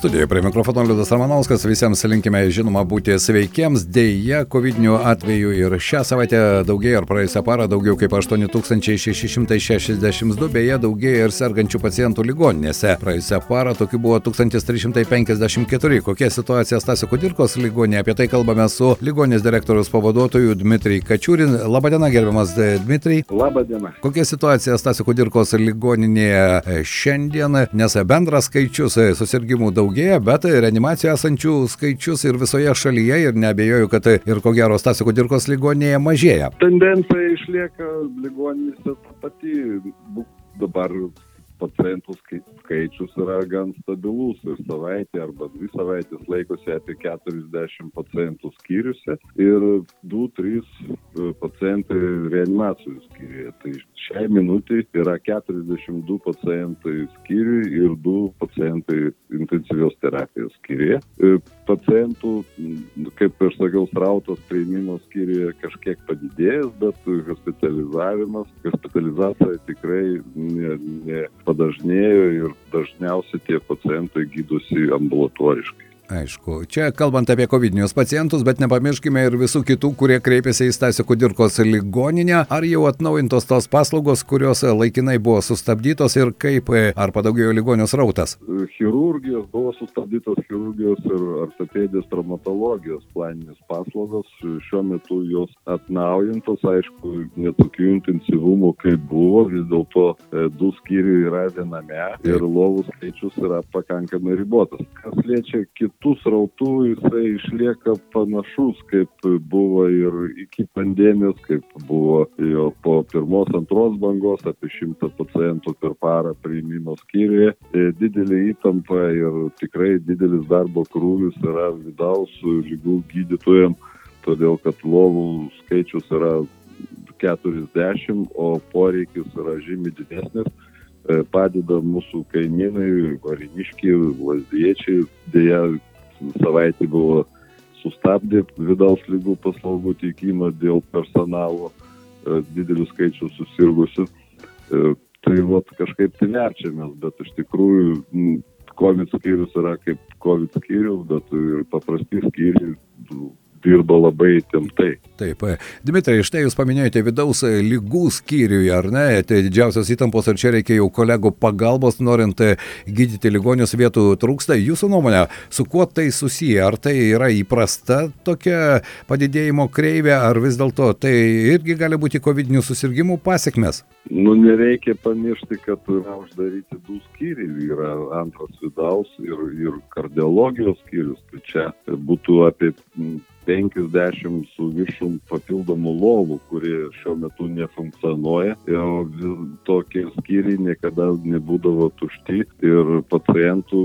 Studijoje prie mikrofono Liudas Ramanauskas, visiems linkime žinoma būti sveikiems, dėja, COVID atveju ir šią savaitę daugėja ir praėjusią parą daugiau kaip 8662, beje, daugėja ir sergančių pacientų ligoninėse. Praėjusią parą tokių buvo 1354. Kokia situacija Stasio Kudirkos ligoninėje, apie tai kalbame su ligoninės direktorius pavaduotoju Dmitrijai Kačiūrin. Labadiena, gerbiamas Dmitrijai. Labadiena. Kokia situacija Stasio Kudirkos ligoninėje šiandien, nes bendras skaičius susirgymų daugėja, bet reanimacijoje esančių skaičius ir visoje šalyje ir nebejoju, kad ir ko gero Stasio Kudirkos ligoninėje mažėja. Tendencija išlieka ligoninėse ta pati. Dabar pacientų skaičius yra gan stabilus ir savaitė arba dvi savaitės laikosi apie 40 pacientų skyriuose ir 2-3 pacientai reanimacijų skyriuje. Tai šiai minutį yra 42 pacientai skyriui ir 2 pacientai intensyvios terapijos skyriuje. Pacientų, kaip ir sakiau, srautas prieimimo skyriuje kažkiek padidėjęs, bet hospitalizavimas, hospitalizacija tikrai ne, ne padažnėjo ir dažniausiai tie pacientai gydosi ambulatoriškai. Aišku, čia kalbant apie COVID pacientus, bet nepamirškime ir visų kitų, kurie kreipėsi į Stasio Kudirkos ligoninę. Ar jau atnaujintos tos paslaugos, kurios laikinai buvo sustabdytos ir kaip, ar padaugėjo ligonės rautas? Chirurgijos buvo sustabdytos chirurgijos ir ortopedijos traumatologijos planinės paslaugos. Šiuo metu jos atnaujintos, aišku, netokių intensyvumų kaip buvo, vis dėlto du skyriai yra viename ir lovų skaičius yra pakankamai ribotas. Kas liečia kitų tų srautų jisai išlieka panašus, kaip buvo ir iki pandemijos, kaip buvo jo po pirmos, antros bangos, apie šimtą pacientų per parą priimimo skyriuje. Didelė įtampa ir tikrai didelis darbo krūvis yra vidaus lygų gydytojams, todėl kad lovų skaičius yra 40, o poreikis yra žymiai didesnis padeda mūsų kaimynai, variniškiai, lazdiečiai, dėja savaitė buvo sustabdė vidaus lygų paslaugų teikimą dėl personalo didelių skaičių susirgusių. Tai vat kažkaip tai verčiamės, bet iš tikrųjų COVID skyrius yra kaip COVID skyrius, bet ir paprasti skyriai dirba labai įtemptai. Taip, Dimitrai, štai jūs paminėjote vidaus lygų skyriuje, ar ne? Tai didžiausios įtampos ir čia reikia jau kolegų pagalbos, norint gydyti ligonius vietų trūksta. Jūsų nuomonė, su kuo tai susiję? Ar tai yra įprasta tokia padidėjimo kreivė, ar vis dėlto tai irgi gali būti COVID susirgymų pasiekmes? Nu, nereikia pamiršti, kad yra uždaryti du skyriai. Yra antras vidaus ir, ir kardiologijos skyrius. Tai čia būtų apie 50 su viršum papildomų lovų, kurie šiuo metu nefunkcionuoja. Ir tokie skyriai niekada nebūdavo tušti ir pacientų,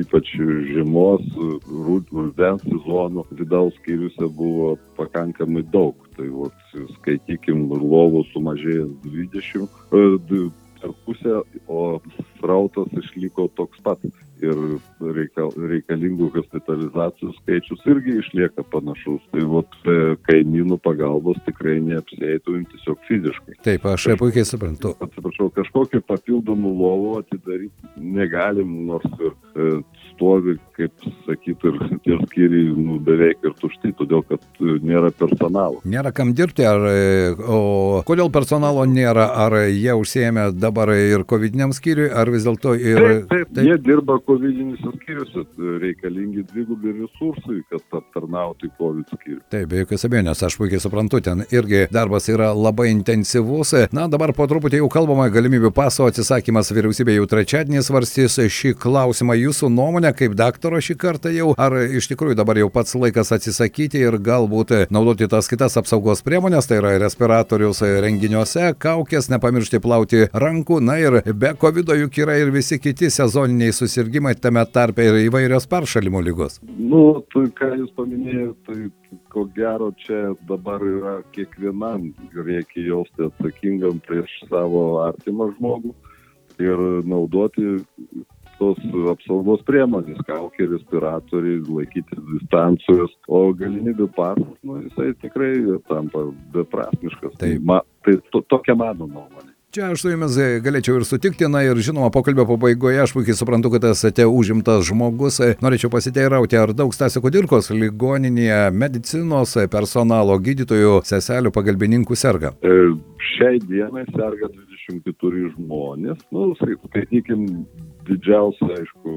ypač žiemos, rudens sezonų, vidaus skyriuose buvo pakankamai daug. Tai vat, skaitykim, lovų sumažėjęs 20 per pusę, o srautas išliko toks pat ir reikal, reikalingų hospitalizacijų skaičius irgi išlieka panašus. Tai vat kaimynų pagalbos tikrai neapsėtų tiesiog fiziškai. Taip, aš Kaž... puikiai suprantu. Atsiprašau, kažkokiu papildomu lovu atidaryti negalim, nors ir e, stovi, kaip sakyt, ir tie skyriai nu, beveik ir tušti, todėl kad nėra personalo. Nėra kam dirbti, ar, o kodėl personalo nėra, ar jie užsiemė dabar ir COVID skyriui, ar vis dėlto ir... Taip, taip, taip, jie dirba COVID-19 skyriuose, reikalingi dvigubi resursai, kad aptarnautų COVID skyrių. Taip, be jokios abejonės, aš puikiai suprantu, ten irgi darbas yra labai intensyvus. Na, dabar po truputį jau kalbama galimybių paso atsisakymas vyriausybė jau trečiadienį svarstys šį klausimą. Jūsų nuomonė, kaip daktaro šį kartą jau, ar iš tikrųjų dabar jau pats laikas atsisakyti ir galbūt naudoti tas kitas apsaugos priemonės, tai yra respiratorius renginiuose, kaukės, nepamiršti plauti rankų, na ir be COVID juk yra ir visi kiti sezoniniai susirgymai, tame tarpe ir įvairios peršalimo lygos. Nu, tai ką jūs paminėjote, tai ko gero čia dabar yra kiekvienam reikia jausti atsakingam prieš savo artimą žmogų ir naudoti tos apsaugos priemonės, kaukė, respiratoriai, laikytis distancijos, o galimybių pasas, nu, jisai tikrai tampa beprasmiškas. Tai, ma, tai to, tokia mano nuomonė. Čia aš su jumis galėčiau ir sutikti, na ir žinoma, pokalbio pabaigoje aš puikiai suprantu, kad esate užimtas žmogus. Norėčiau pasiteirauti, ar daug Stasio Kudirkos ligoninėje medicinos personalo gydytojų, seselių, pagalbininkų serga? E, šiai dienai serga 24 žmonės. Nu, skaitykim, didžiausia, aišku,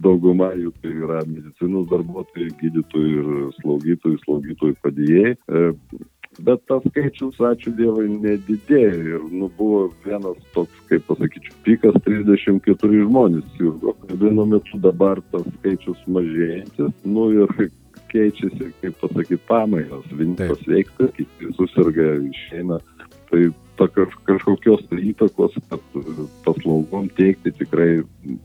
dauguma jų tai yra medicinos darbuotojai, gydytojai ir slaugytojai, slaugytojai padėjėjai. E, bet tas skaičius, ačiū Dievui, nedidėjo. Ir nu, buvo vienas toks, kaip pasakyčiau, pikas 34 žmonės. Ir vienu metu dabar tas skaičius mažėjantis. Nu ir keičiasi, kaip pasakyti, pamainos. Vieni pasveiksta, kiti susirga, išeina. Tai ta kaž, kažkokios tai įtakos, kad paslaugom teikti tikrai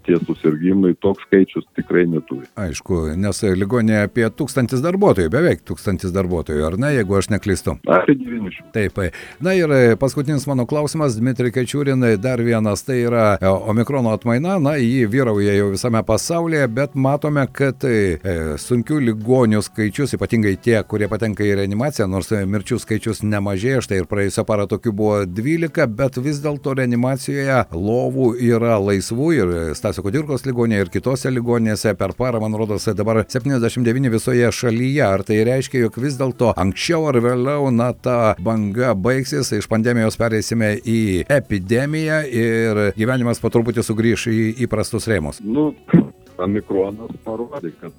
tie susirgymai, toks skaičius tikrai neturi. Aišku, nes ligonė apie tūkstantis darbuotojų, beveik tūkstantis darbuotojų, ar ne, jeigu aš neklystu? Apie 900. Taip. Na ir paskutinis mano klausimas, Dmitri Kečiūrinai, dar vienas, tai yra e, Omikrono atmaina, na, jį vyrauja jau visame pasaulyje, bet matome, kad e, sunkių ligonių skaičius, ypatingai tie, kurie patenka į reanimaciją, nors mirčių skaičius nemažėja, štai ir praėjusią parą tokių buvo 12, bet vis dėlto reanimacijoje lovų yra laisvų ir Stasio Kudirkos ligonėje ir kitose ligonėse per parą, man rodos, dabar 79 visoje šalyje. Ar tai reiškia, jog vis dėlto anksčiau ar vėliau, na, ta banga baigsis, iš pandemijos pereisime į epidemiją ir gyvenimas po truputį sugrįš į įprastus rėmus? Nu, Omikronas parodė, kad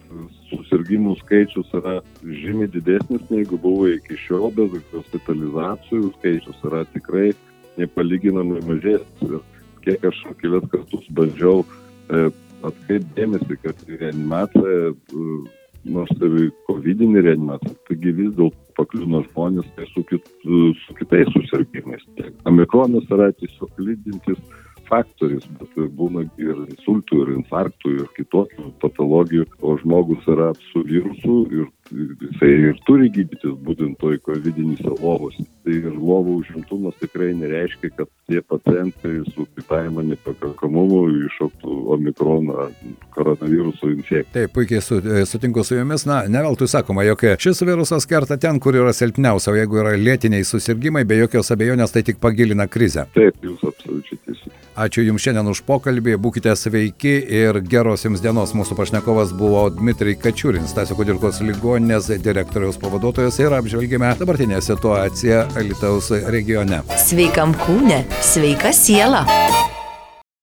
susirgymų skaičius yra žymiai didesnis negu buvo iki šiol, bet hospitalizacijų skaičius yra tikrai nepalyginamai mažesnis. Kiek aš kelias kartus bandžiau e, atkreipdėmėsi, kad reanimacija, e, nors ir COVID-19 reanimacija, taigi vis dėlto pakliūna žmonės tai su, kit, su kitais susirgymais. Omikronas yra tiesiog lydintis faktorius, bet būna ir insultų, ir infarktų, ir kitokių patologijų, o žmogus yra su virusu ir jisai ir turi gydytis būtent toj kovidinėse lovose. Tai ir lovų užimtumas tikrai nereiškia, kad tie pacientai su kvitavimo nepakankamumu iššoktų omikroną koronaviruso infekciją. Taip, puikiai su, e, sutinku su jumis. Na, ne veltui sakoma, jog šis virusas kerta ten, kur yra silpniausia, o jeigu yra lėtiniai susirgymai, be jokios abejonės tai tik pagilina krizę. Taip, jūs. Ačiū Jums šiandien už pokalbį, būkite sveiki ir geros Jums dienos. Mūsų pašnekovas buvo Dmitrij Kačiūrins, Stasio Kudirkos ligoninės direktoriaus pavaduotojas ir apžvelgime dabartinę situaciją Alitaus regione. Sveikam kūne, sveika siela.